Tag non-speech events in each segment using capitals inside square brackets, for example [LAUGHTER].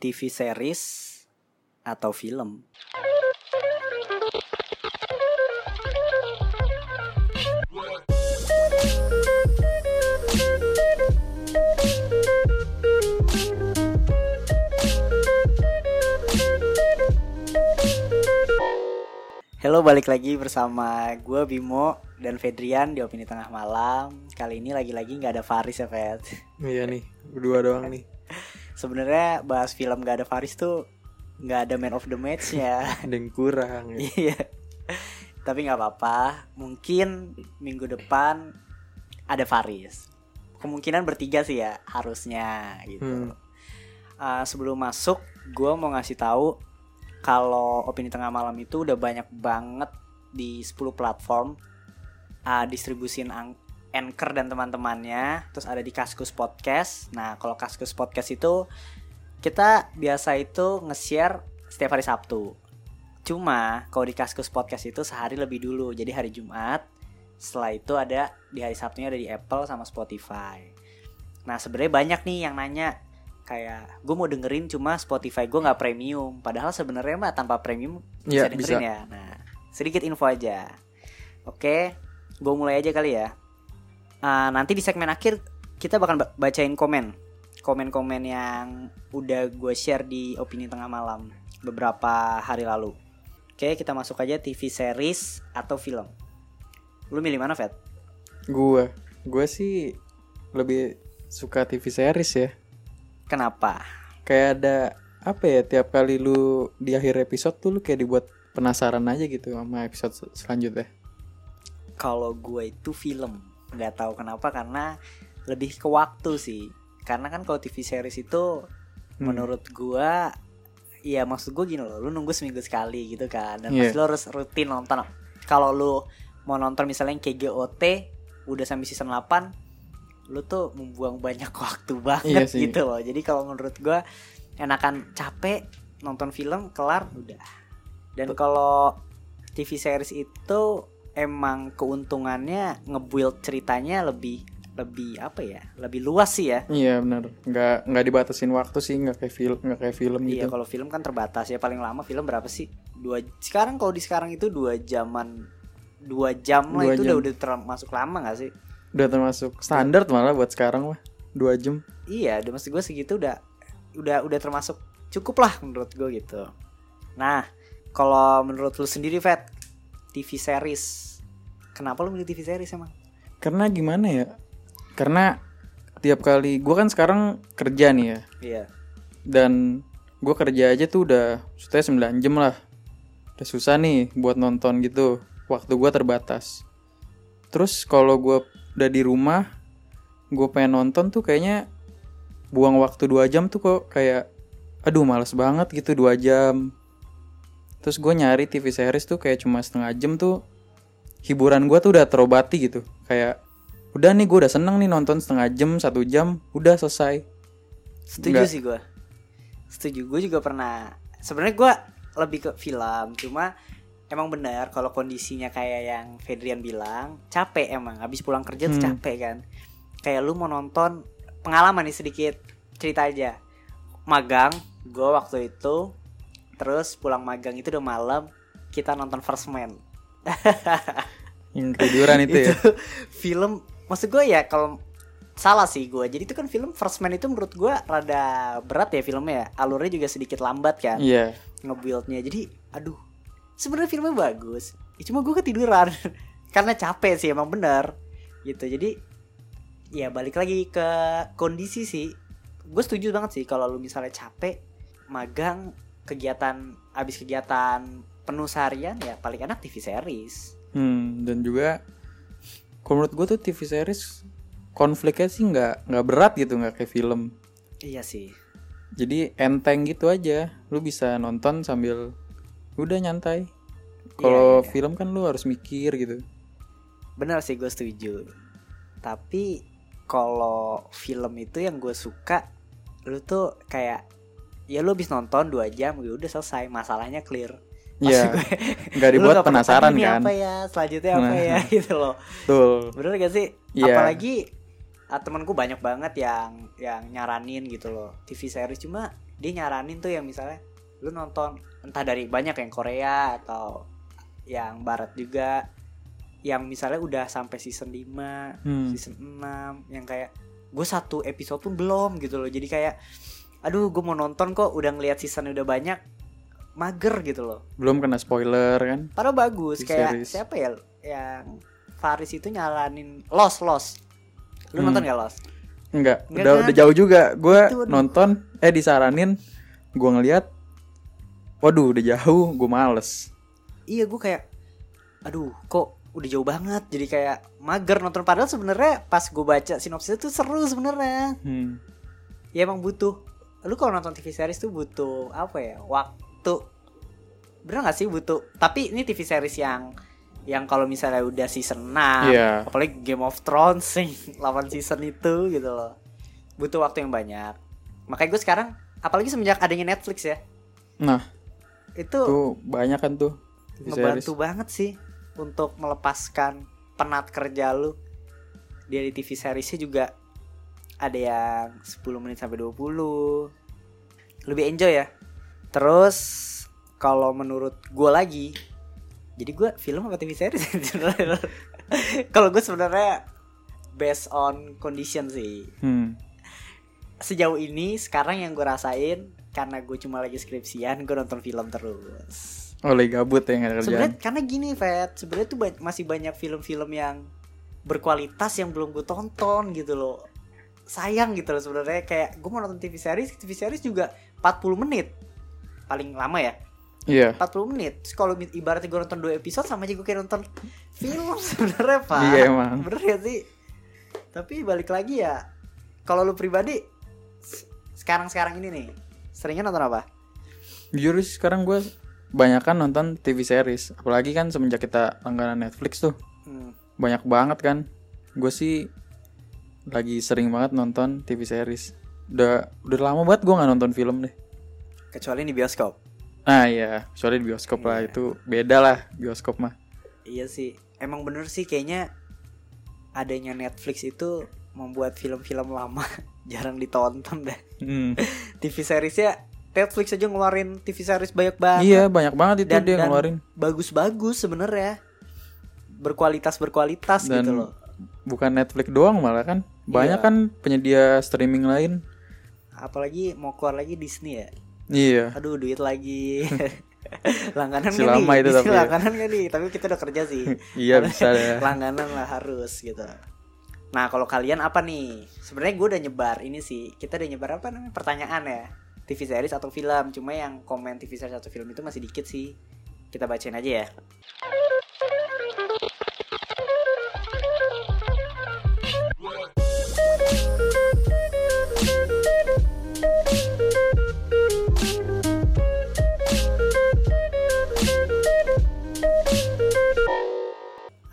TV series atau film? Halo, balik lagi bersama gue Bimo dan Fedrian di Opini Tengah Malam. Kali ini lagi-lagi nggak ada Faris ya, Fed. Iya nih, berdua doang nih. Sebenarnya bahas film gak ada Faris tuh nggak ada man of the match ya. [LAUGHS] Yang kurang. Ya. Iya. Tapi nggak apa-apa. Mungkin minggu depan ada Faris. Kemungkinan bertiga sih ya harusnya gitu. Hmm. Uh, sebelum masuk, gue mau ngasih tahu kalau opini tengah malam itu udah banyak banget di 10 platform uh, distribusin ang- Anchor dan teman-temannya terus ada di Kaskus Podcast. Nah kalau Kaskus Podcast itu kita biasa itu nge-share setiap hari Sabtu. Cuma kalau di Kaskus Podcast itu sehari lebih dulu jadi hari Jumat. Setelah itu ada di hari Sabtunya ada di Apple sama Spotify. Nah sebenarnya banyak nih yang nanya kayak gue mau dengerin cuma Spotify gue nggak premium. Padahal sebenarnya mah tanpa premium bisa Iya, dengerin bisa. ya. Nah sedikit info aja. Oke gue mulai aja kali ya Ah, nanti di segmen akhir kita bakal ba- bacain komen komen-komen yang udah gue share di opini tengah malam beberapa hari lalu oke kita masuk aja TV series atau film lu milih mana Fed? Gue, gue sih lebih suka TV series ya. Kenapa? Kayak ada apa ya tiap kali lu di akhir episode tuh lu kayak dibuat penasaran aja gitu sama episode sel- selanjutnya. kalau gue itu film nggak tahu kenapa karena lebih ke waktu sih karena kan kalau TV series itu Hmm. menurut gue ya maksud gue gini loh lu nunggu seminggu sekali gitu kan dan Iya. pasti lu harus rutin nonton kalau lu mau nonton misalnya yang KGOT udah sampai season 8 lu tuh membuang banyak [LAUGHS] waktu banget Iya sih. gitu loh jadi kalau menurut gue enakan capek nonton film kelar udah dan kalau TV series itu emang keuntungannya ngebuild ceritanya lebih lebih apa ya? Lebih luas sih ya. Iya benar, nggak nggak dibatasin waktu sih, nggak kayak film nggak kayak film Iya gitu. kalau film kan terbatas ya. Paling lama film berapa sih? Dua sekarang kalau di sekarang itu dua jaman dua jam lah Dua itu jam. udah udah termasuk lama gak sih? Udah termasuk standar malah buat sekarang mah. Dua jam. iya udah maksud gue segitu udah udah udah termasuk cukup lah menurut gue gitu. Nah kalau menurut lu sendiri Fat TV series. Kenapa lu milih TV series emang? Karena gimana ya? Karena tiap kali gue kan sekarang kerja nih ya. iya. Dan gue kerja aja tuh udah sudah 9 jam lah. Udah susah nih buat nonton gitu. Waktu gue terbatas. Terus kalau gue udah di rumah gue pengen nonton tuh kayaknya buang waktu dua jam tuh kok. Kayak aduh males banget gitu dua jam terus gue nyari TV series tuh kayak cuma setengah jam tuh hiburan gue tuh udah terobati gitu kayak udah nih gue udah seneng nih nonton setengah jam satu jam udah selesai Setuju Nggak. sih gue. Setuju. Gue juga pernah. Sebenarnya gue lebih ke film. Cuma emang benar kalau kondisinya kayak yang Fedrian bilang capek emang. Habis pulang kerja tuh Hmm. capek kan. Kayak lu mau nonton pengalaman nih sedikit cerita aja. Magang. Gue waktu itu. Terus pulang magang itu udah malam. Kita nonton First Man. [LAUGHS] yang ketiduran itu ya film maksud gue ya kalau salah sih gue jadi itu kan film First Man itu menurut gue rada berat ya filmnya ya alurnya juga sedikit lambat kan Iya. ngebuildnya jadi aduh sebenarnya filmnya bagus ya, cuma gue ketiduran [LAUGHS] karena capek sih emang bener gitu jadi ya balik lagi ke kondisi sih gue setuju banget sih kalau lu misalnya capek magang kegiatan abis kegiatan penuh seharian ya paling enak TV series Hmm, dan juga kalau menurut gue tuh TV series konfliknya sih nggak nggak berat gitu nggak kayak film. iya sih Jadi enteng gitu aja. Lu bisa nonton sambil udah nyantai. Kalau Iya, iya. film kan lu harus mikir gitu. Bener sih gue setuju Tapi kalau film itu yang gue suka Lu tuh kayak Ya lu habis nonton 2 jam ya udah selesai Masalahnya clear Iya. gue, Nggak [LAUGHS] dibuat pernah penasaran tanya, "Ini kan. apa ya Selanjutnya apa Nah. ya [LAUGHS] gitu loh Betul. Bener gak sih Iya. Apalagi ah, temenku banyak banget yang yang nyaranin gitu loh TV series cuma dia nyaranin tuh yang misalnya lu nonton entah dari banyak yang Korea atau yang barat juga yang misalnya udah sampai season 5 Hmm. season 6 yang kayak gue satu episode pun belum gitu loh jadi kayak aduh gue mau nonton kok udah ngeliat season udah banyak mager gitu loh Belum kena spoiler kan? padahal bagus kayak series. siapa ya yang Faris itu nyaranin Lost Lost lu Hmm. nonton gak Lost Enggak, Enggak udah kan? udah jauh juga. Gue nonton, eh disaranin, gue ngeliat, waduh udah jauh, gue males. iya gue kayak aduh kok udah jauh banget jadi kayak mager nonton padahal sebenarnya pas gue baca sinopsis itu seru sebenarnya Hmm. ya emang butuh lu kalau nonton TV series tuh butuh apa ya waktu. Bener gak sih butuh? Tapi ini TV series yang yang kalau misalnya udah season 6 Iya. apalagi Game of Thrones [LAUGHS] sih 8 season itu gitu loh. Butuh waktu yang banyak. Makanya gue sekarang apalagi semenjak adanya Netflix ya. Nah, itu tuh banyak kan tuh series. ngebantu banget sih untuk melepaskan penat kerja lu. Dia di TV seriesnya juga ada yang 10 menit sampai 20 lebih enjoy ya terus kalau menurut gue lagi jadi gue film apa TV series [LAUGHS] kalau gue sebenarnya based on condition sih Hmm. sejauh ini sekarang yang gue rasain karena gue cuma lagi skripsian gue nonton film terus Oh lagi gabut ya nggak kerjaan. Sebenarnya karena gini, Fat. Sebenarnya tuh ba- masih banyak film-film yang berkualitas yang belum gue tonton gitu loh. Sayang gitu loh sebenarnya kayak gue mau nonton TV series, TV series juga 40 menit. Paling lama ya, Iya. 40 menit. Terus kalau ibaratnya gue nonton 2 episode sama aja gue kayak nonton film [LAUGHS] sebenarnya, Pak. Iya, emang. Bener ya sih? Tapi balik lagi ya, kalau lu pribadi sekarang-sekarang ini nih, seringnya nonton apa? Jujur sih sekarang gue banyak kan nonton TV series. Apalagi kan semenjak kita langganan Netflix tuh Hmm. banyak banget kan. Gue sih lagi sering banget nonton TV series. Udah udah lama banget gue nggak nonton film deh. Kecuali di bioskop. Ah iya, soalnya di bioskop lah Iya. itu beda lah bioskop mah. Iya sih, emang bener sih kayaknya adanya Netflix itu membuat film-film lama [LAUGHS] jarang ditonton deh. Hmm. [LAUGHS] TV seriesnya Netflix aja ngeluarin TV series banyak banget. iya banyak banget itu Dan- dia dan ngeluarin. Bagus-bagus sebenarnya. Berkualitas berkualitas Dan gitu loh. bukan Netflix doang malah kan. Banyak Iya. kan penyedia streaming lain. Apalagi mau keluar lagi Disney ya. Iya. Aduh duit lagi. [LAUGHS] langganan nggak lama nih? itu [LAUGHS] tapi ya. langganan gak nih? Tapi kita udah kerja sih. [LAUGHS] Iya bisa deh. langganan lah harus gitu. Nah kalau kalian apa nih? Sebenarnya gue udah nyebar ini sih. Kita udah nyebar apa namanya pertanyaan ya. TV series atau film. Cuma yang komen TV series atau film itu masih dikit sih. Kita bacain aja ya.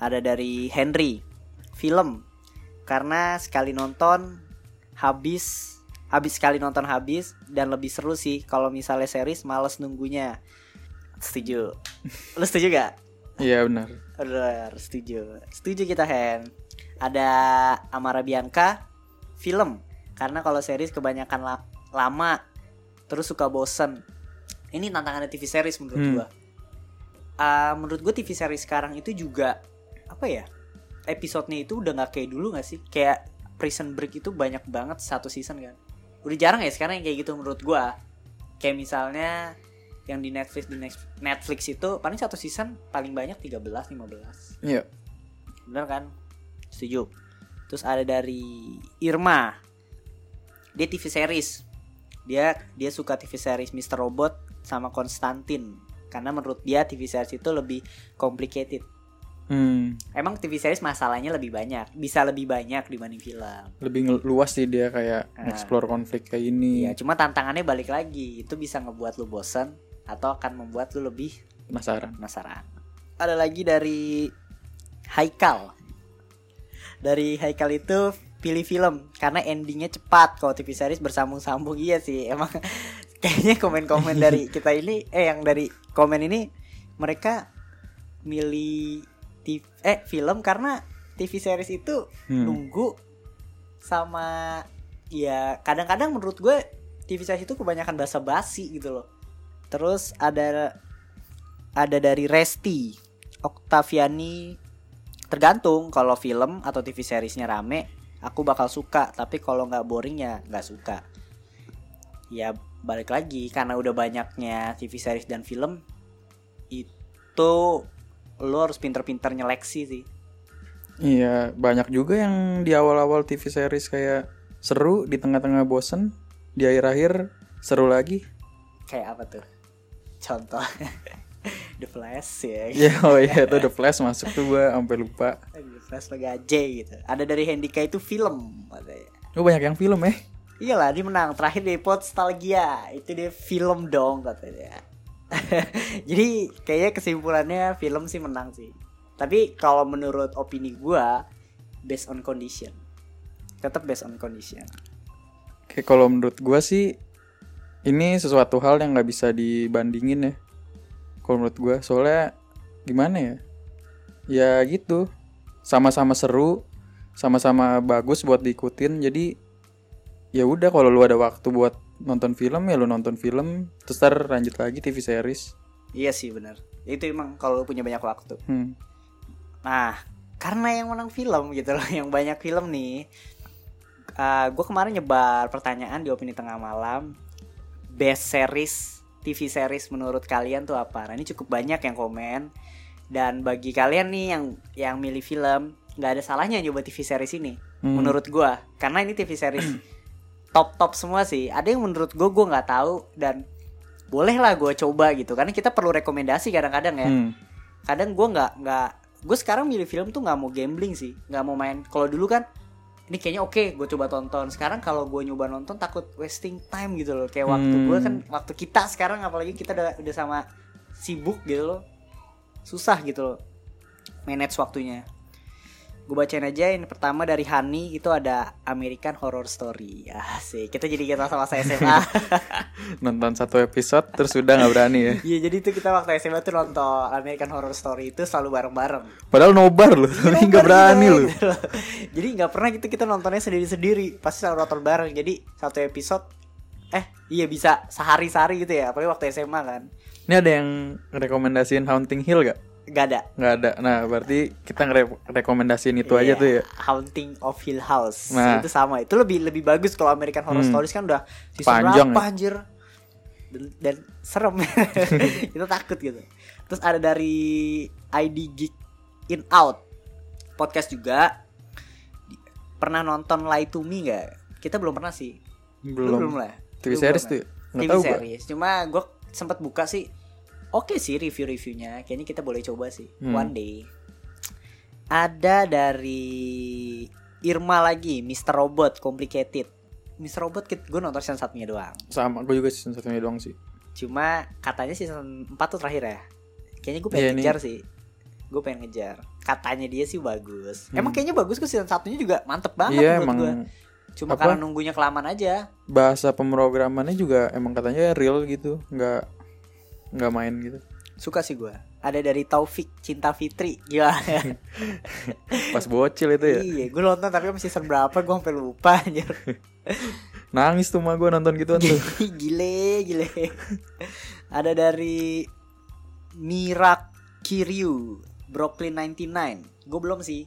Ada dari Henry. Film. Karena sekali nonton habis habis sekali nonton habis dan lebih seru sih kalau misalnya series males nunggunya. Setuju. Lu setuju gak? Iya benar. Bener, setuju. Setuju kita Hen. Ada Amara Bianca film karena kalau series kebanyakan la- lama terus suka bosen. Ini tantangannya TV series menurut Hmm. gua. Ah, menurut gue TV series sekarang itu juga apa ya? Episodenya itu udah nggak kayak dulu nggak sih? Kayak Prison Break itu banyak banget satu season kan. Udah jarang ya sekarang yang kayak gitu menurut gua. Kayak misalnya yang di Netflix di Netflix itu paling satu season paling banyak 13 15. Iya. Bener kan? Setuju. Terus ada dari Irma. Dia TV series. Dia dia suka TV series Mr. Robot sama Konstantin karena menurut dia TV series itu lebih complicated. Hmm. Emang TV series masalahnya lebih banyak, bisa lebih banyak dibanding film. Lebih luas sih dia kayak Ah. explore konflik kayak ini. Iya, cuma tantangannya balik lagi, itu bisa ngebuat lu bosen atau akan membuat lu lebih Penasaran. penasaran. Ada lagi dari Haikal. Dari Haikal itu pilih film karena endingnya cepat. Kalau TV series bersambung-sambung iya sih. Emang [LAUGHS] kayaknya komen-komen dari [LAUGHS] kita ini eh yang dari komen ini mereka milih TV, eh film karena TV series itu Hmm. nunggu sama ya kadang-kadang menurut gue TV series itu kebanyakan bahasa basi gitu loh. Terus ada ada dari Resti Oktaviani tergantung kalau film atau TV seriesnya rame aku bakal suka. Tapi kalau nggak boring ya nggak suka. Ya balik lagi karena udah banyaknya TV series dan film itu lo harus pinter-pinter nyeleksi sih Iya, banyak juga yang di awal-awal TV series kayak seru, di tengah-tengah bosen, di akhir-akhir seru lagi. kayak apa tuh contoh [LAUGHS] The Flash ya Ya, oh iya itu The Flash masuk tuh gua sampai lupa. The Flash lo gaje gitu ada dari Handika itu film katanya Oh banyak yang film eh. Iyalah dia menang terakhir di Nostalgia itu dia film dong katanya. [LAUGHS] Jadi kayaknya kesimpulannya film sih menang sih. Tapi kalau menurut opini gua based on condition. Tetap based on condition. Kayak kalau menurut gua sih ini sesuatu hal yang nggak bisa dibandingin ya. Kalau menurut gua soalnya gimana ya? Ya gitu. Sama-sama seru, sama-sama bagus buat diikutin. Jadi ya udah kalau lu ada waktu buat nonton film ya lu nonton film terus ntar lanjut lagi TV series. Iya sih benar. Itu emang kalau punya banyak waktu. Hmm. Nah, karena yang menang film gitu loh, [LAUGHS] yang banyak film nih. gue kemarin nyebar pertanyaan di opini tengah malam. Best series TV series menurut kalian tuh apa? Nah ini cukup banyak yang komen. Dan bagi kalian nih yang yang milih film, nggak ada salahnya nyoba TV series ini. Hmm. Menurut gue, karena ini TV series [CLEARS THROAT] top top semua sih. Ada yang menurut gue gue nggak tahu dan bolehlah gue coba gitu. Karena kita perlu rekomendasi kadang-kadang ya Hmm. kadang gue nggak nggak gue sekarang milih film tuh nggak mau gambling sih nggak mau main kalau dulu kan ini kayaknya oke gue coba tonton sekarang kalau gue nyoba nonton takut wasting time gitu loh kayak waktu Hmm. gue kan waktu kita sekarang apalagi kita udah udah sama sibuk gitu loh susah gitu loh manage waktunya gue bacain aja yang pertama dari Hani itu ada American Horror Story sih kita jadi kita sama saya SMA [LAUGHS] Nonton satu episode terus udah nggak berani ya. Iya jadi itu kita waktu SMA tuh nonton American Horror Story itu selalu bareng-bareng Padahal nobar loh, tapi [LAUGHS] nggak berani loh. Gitu loh. Jadi nggak pernah gitu kita nontonnya sendiri-sendiri, pasti selalu nonton bareng. Jadi satu episode, eh iya bisa sehari-sehari gitu ya, apalagi waktu SMA kan. Ini ada yang rekomendasiin Haunting Hill gak? Gak ada. Nggak ada. Nah berarti kita ngerekomendasiin itu Iya, aja tuh ya. Haunting of Hill House. Nah. Itu sama. Itu lebih lebih bagus kalau American Horror Hmm. Stories kan udah season Panjang berapa ya. anjir. Dan, dan serem. [LAUGHS] kita takut gitu. Terus ada dari ID Geek In Out podcast juga. Pernah nonton Lie to Me nggak? Kita belum pernah sih. Lu Belum. belum lah. TV Lu series tuh. ya? TV tahu gua. series. Cuma gue sempat buka sih. Oke sih review-reviewnya. Kayaknya kita boleh coba sih. Hmm. One day. Ada dari Irma lagi, Mr. Robot Complicated. Mr. Robot gue nonton season satunya doang. Sama, gue juga season satunya doang sih. Cuma katanya season 4 tuh terakhir ya. Kayaknya gue pengen Iya, nih. ngejar sih. Gue pengen ngejar. Katanya dia sih bagus. Hmm. Emang kayaknya bagus kok season satunya juga mantep banget Iya menurut emang gue. Cuma apa? karena nunggunya kelamaan aja. bahasa pemrogramannya juga emang katanya real gitu, nggak nggak main gitu. Suka sih gue. Ada dari Taufik Cinta Fitri. Gimana? [LAUGHS] Pas bocil itu ya. Iya, gue nonton tapi masih season berapa gue sampai lupa anjir. [LAUGHS] Nangis tuh mah gue nonton gituan tuh. [LAUGHS] gile, gile. Ada dari Mirak Kiryu Brooklyn 99. Gue belum sih.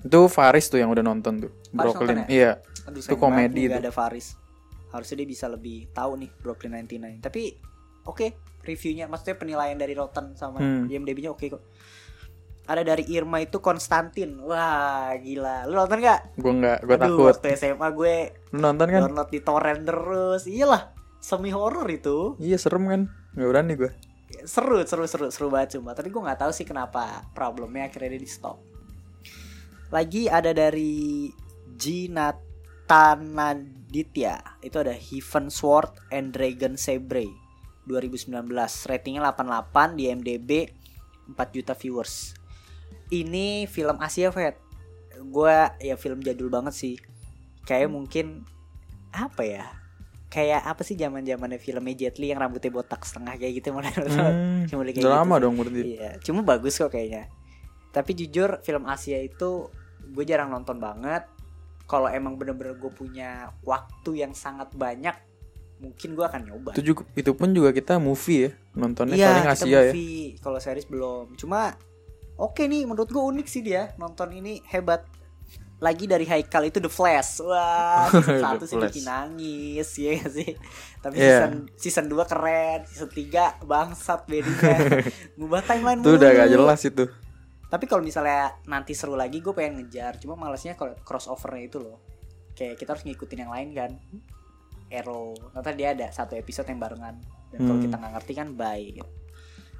itu Faris tuh yang udah nonton tuh. Faris Brooklyn. nonton Iya. Aduh, Itu komedi itu. ada Faris. Harusnya dia bisa lebih tahu nih Brooklyn 99. Tapi oke, reviewnya maksudnya penilaian dari Rotten sama Hmm. IMDb-nya oke kok. Ada dari Irma itu Konstantin. Wah, gila. Lu nonton gak? Gue nggak, gue takut. waktu SMA gue Lu nonton kan? download di torrent terus. Iyalah, semi horror itu. Iya serem kan? Nggak berani gue. Seru, seru, seru, seru banget cuma. Tapi gue nggak tahu sih kenapa problemnya akhirnya dia di stop. Lagi ada dari Jinatanaditya. Itu ada Heaven Sword and Dragon Sabre 2019. Ratingnya 88 di MDB 4 juta viewers. Ini film Asia, Fed. Gua ya film jadul banget sih. Kayak mungkin apa ya? Kayak apa sih zaman zamannya filmnya Jet Li yang rambutnya botak setengah kayak gitu model Hmm, kayak gitu lama sih. dong berarti. Iya, cuma bagus kok kayaknya. Tapi jujur film Asia itu gue jarang nonton banget. Kalau emang bener-bener gue punya waktu yang sangat banyak, mungkin gue akan nyoba Itu juga itu pun juga kita movie ya. Nontonnya iya paling kita Asia ya. movie kalau series belum cuma oke nih menurut gue unik sih dia nonton ini hebat lagi dari Haikal itu The Flash wah [LAUGHS] season satu sih bikin nangis ya nggak sih tapi Iya. season season 2 keren season 3 bangsat bedanya [LAUGHS] ngubah timeline Itu udah gak jelas itu. Tapi kalau misalnya nanti seru lagi gue pengen ngejar, cuma malesnya kalau crossovernya itu loh. Kayak kita harus ngikutin yang lain kan. Arrow, nanti dia ada satu episode yang barengan. Dan kalau Hmm. kita nggak ngerti kan bye. gitu.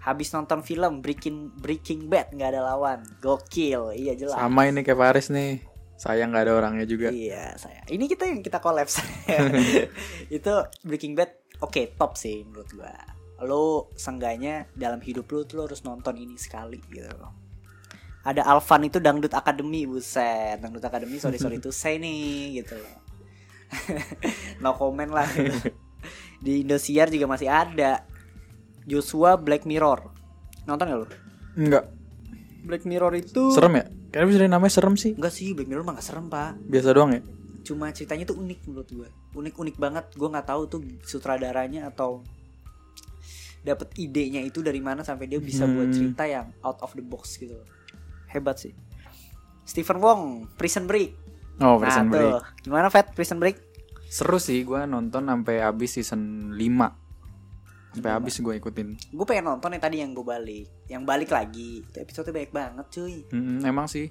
Habis nonton film Breaking Breaking Bad nggak ada lawan, gokil, iya jelas. Sama ini kayak Paris nih. Sayang gak ada orangnya juga. Iya saya. Ini kita yang kita kolaps. [LAUGHS] [LAUGHS] itu Breaking Bad, oke top sih menurut gua. Lo seenggaknya dalam hidup lo tuh lo harus nonton ini sekali gitu loh. Ada Alvan itu Dangdut Academy buset. Dangdut Academy sorry sorry [LAUGHS] itu saya nih gitu loh. [LAUGHS] no comment lah. gitu. [LAUGHS] Di Indosiar juga masih ada. Joshua Black Mirror. Nonton gak lo? Enggak. Black Mirror itu Serem ya? Kayaknya bisa namanya serem sih. Enggak sih, Black Mirror mah gak serem, Pak. Biasa doang ya? cuma ceritanya tuh unik menurut gue unik unik banget gue nggak tahu tuh sutradaranya atau dapat idenya itu dari mana sampai dia bisa buat Hmm. cerita yang out of the box gitu hebat sih Stephen Wong Prison Break Oh, Prison nah, Break. tuh gimana Fat Prison Break Seru sih gua nonton sampai habis season 5. Sampai habis gue ikutin. gue pengen nonton yang tadi yang gue balik yang balik lagi itu episode banyak banget cuy Mm, emang sih.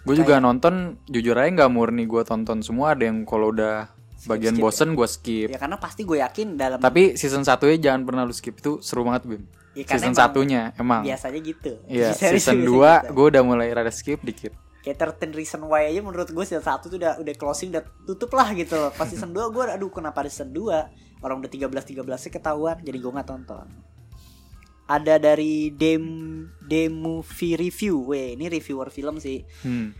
Gue juga nonton jujur aja nggak murni gue tonton semua ada yang kalau udah bagian skip ya? bosen gue skip. ya karena pasti gue yakin dalam Tapi season satunya jangan pernah lu skip itu seru banget Bim. ya, Season emang satunya emang. biasanya gitu Iya, [LAUGHS] season biasanya 2 gitu. gue udah mulai rada skip dikit. Kayak 13 Reason Why aja menurut gue season 1 tuh udah udah closing udah tutup lah gitu loh. Pas season 2 gue aduh kenapa ada season 2 Orang udah 13 13 nya ketahuan jadi gue nggak tonton. Ada dari Dem Demovie Review. Weh, ini reviewer film sih. Hmm.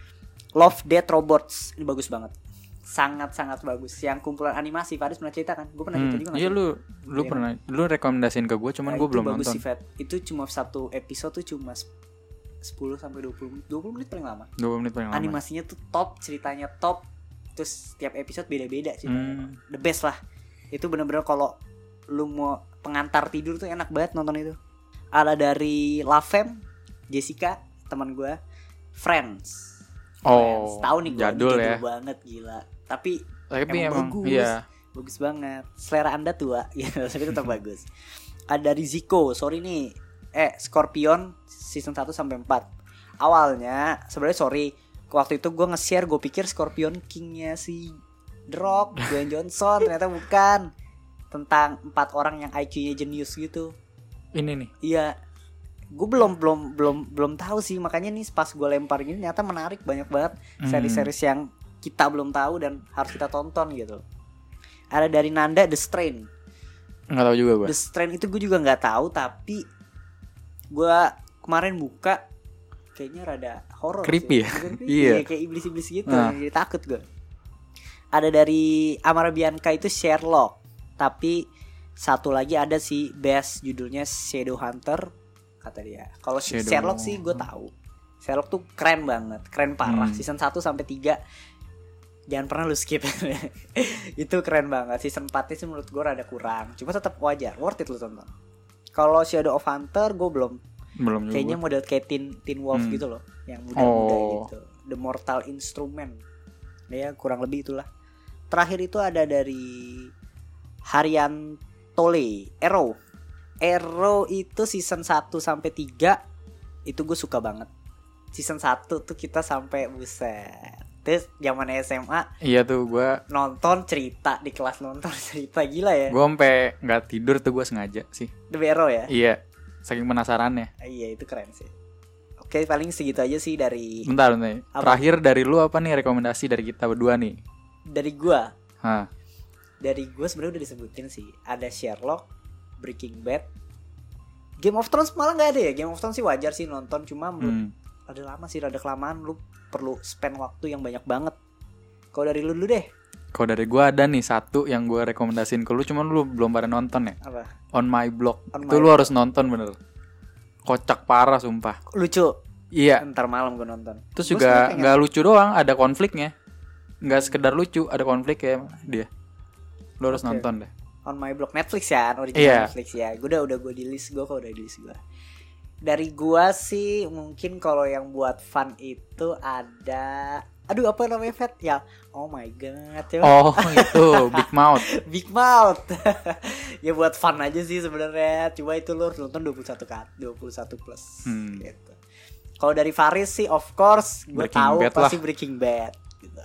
Love Death Robots. Ini bagus banget. Sangat-sangat bagus. Yang kumpulan animasi Faris pernah cerita kan? Gue pernah Hmm. gitu juga Iya lu lu Iya. pernah lu rekomendasiin ke gue cuman Nah, gue belum bagus nonton. sih, Fat. Itu cuma satu episode tuh cuma 10 sampai 20 menit. 20 menit paling lama. 20 menit paling lama. animasinya tuh top ceritanya top terus setiap episode beda-beda sih Hmm. the best lah itu bener-bener kalau lu mau pengantar tidur tuh enak banget nonton itu ada dari Lavem Jessica teman gue Friends Friends. Oh, tahu nih gue jadul ya. banget gila tapi Tapi Emang emang, bagus. iya. bagus banget selera anda tua gitu [LAUGHS] tapi tetap bagus ada dari Zico sorry nih eh Scorpion season 1 sampai 4 awalnya sebenarnya sorry waktu itu gue nge-share gue pikir Scorpion Kingnya si The Rock Dwayne Johnson ternyata bukan. Tentang empat orang yang IQ-nya jenius gitu. Ini nih. iya. Gue belum belum belum belum tahu sih. Makanya nih pas gue lempar gini ternyata menarik banyak banget Hmm. seri-series yang kita belum tahu dan harus kita tonton gitu. Ada dari Nanda The Strain. Nggak tahu juga gue. The Strain itu gue juga nggak tahu tapi gue kemarin buka kayaknya rada horor Creepy sih. ya? Creepy, [LAUGHS] Iya. kayak iblis-iblis gitu Nah. jadi takut gue ada dari Amara Bianca itu Sherlock tapi satu lagi ada si best judulnya Shadow Hunter kata dia kalau Sherlock sih gue tahu Sherlock tuh keren banget keren parah Hmm. season 1 sampai 3 jangan pernah lu skip [LAUGHS] itu keren banget season 4 sih menurut gue rada kurang cuma tetap wajar worth it lu tonton kalau Shadow of Hunter gue belum. Belum juga. kayaknya model kayak Teen, Teen Wolf Hmm. gitu loh yang muda-muda Oh. gitu. The Mortal Instrument. Ya kurang lebih itulah. Terakhir itu ada dari Harian Tole Arrow. Arrow itu season 1 sampai 3 itu gue suka banget. Season 1 tuh kita sampai buset terus zaman SMA Iya tuh gue nonton cerita di kelas nonton [LAUGHS] cerita gila ya gue sampai nggak tidur tuh gue sengaja sih. The Arrow ya Iya. Saking penasarannya. iya itu keren sih oke paling segitu aja sih dari Bentar, bentar. Apa? Terakhir dari lu apa nih rekomendasi dari kita berdua nih? dari gua Hah. dari gue sebenarnya udah disebutin sih ada Sherlock Breaking Bad Game of Thrones malah nggak ada ya Game of Thrones sih wajar sih nonton cuma menurut Hmm. Ada lama sih rada kelamaan lu perlu spend waktu yang banyak banget kalau dari lu dulu deh Kalau dari gue ada nih satu yang gue rekomendasiin ke lu, cuman lu belum pada nonton ya. apa On My Block. On itu My lu harus nonton bener. Kocak parah sumpah. lucu Iya. ntar malam gue nonton Gua Terus juga nggak lucu doang, ada konfliknya. Nggak sekedar lucu, ada konflik ya dia. Lu harus Oke. nonton deh. on my blog Netflix ya, original Iya. Netflix ya. Gue udah udah gue di list gue kok udah di list gue. Dari gua sih mungkin kalau yang buat fun itu ada Aduh apa namanya Fat? Ya oh my god ya. Oh itu Big [LAUGHS] Mouth. Big Mouth. [LAUGHS] ya buat fun aja sih sebenarnya. Coba itu lu nonton 21 kat 21 plus Hmm. gitu. Kalau dari Faris sih of course gue Breaking tahu Bad pasti Breaking Bad gitu.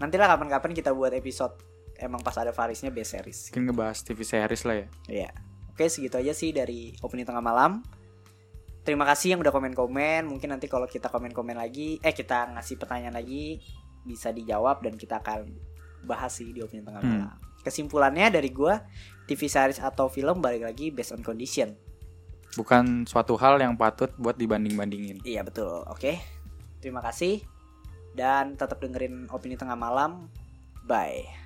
Nantilah kapan-kapan kita buat episode emang pas ada Farisnya best series. Mungkin ngebahas TV series lah ya. Iya. Oke, segitu aja sih dari opini tengah malam. Terima kasih yang udah komen-komen. Mungkin nanti kalau kita komen-komen lagi, eh kita ngasih pertanyaan lagi bisa dijawab dan kita akan bahas sih di opini tengah Hmm. malam. Kesimpulannya dari gua, TV series atau film balik lagi based on condition. Bukan suatu hal yang patut buat dibanding-bandingin. Iya betul. Oke. Terima kasih dan tetap dengerin opini tengah malam. Bye.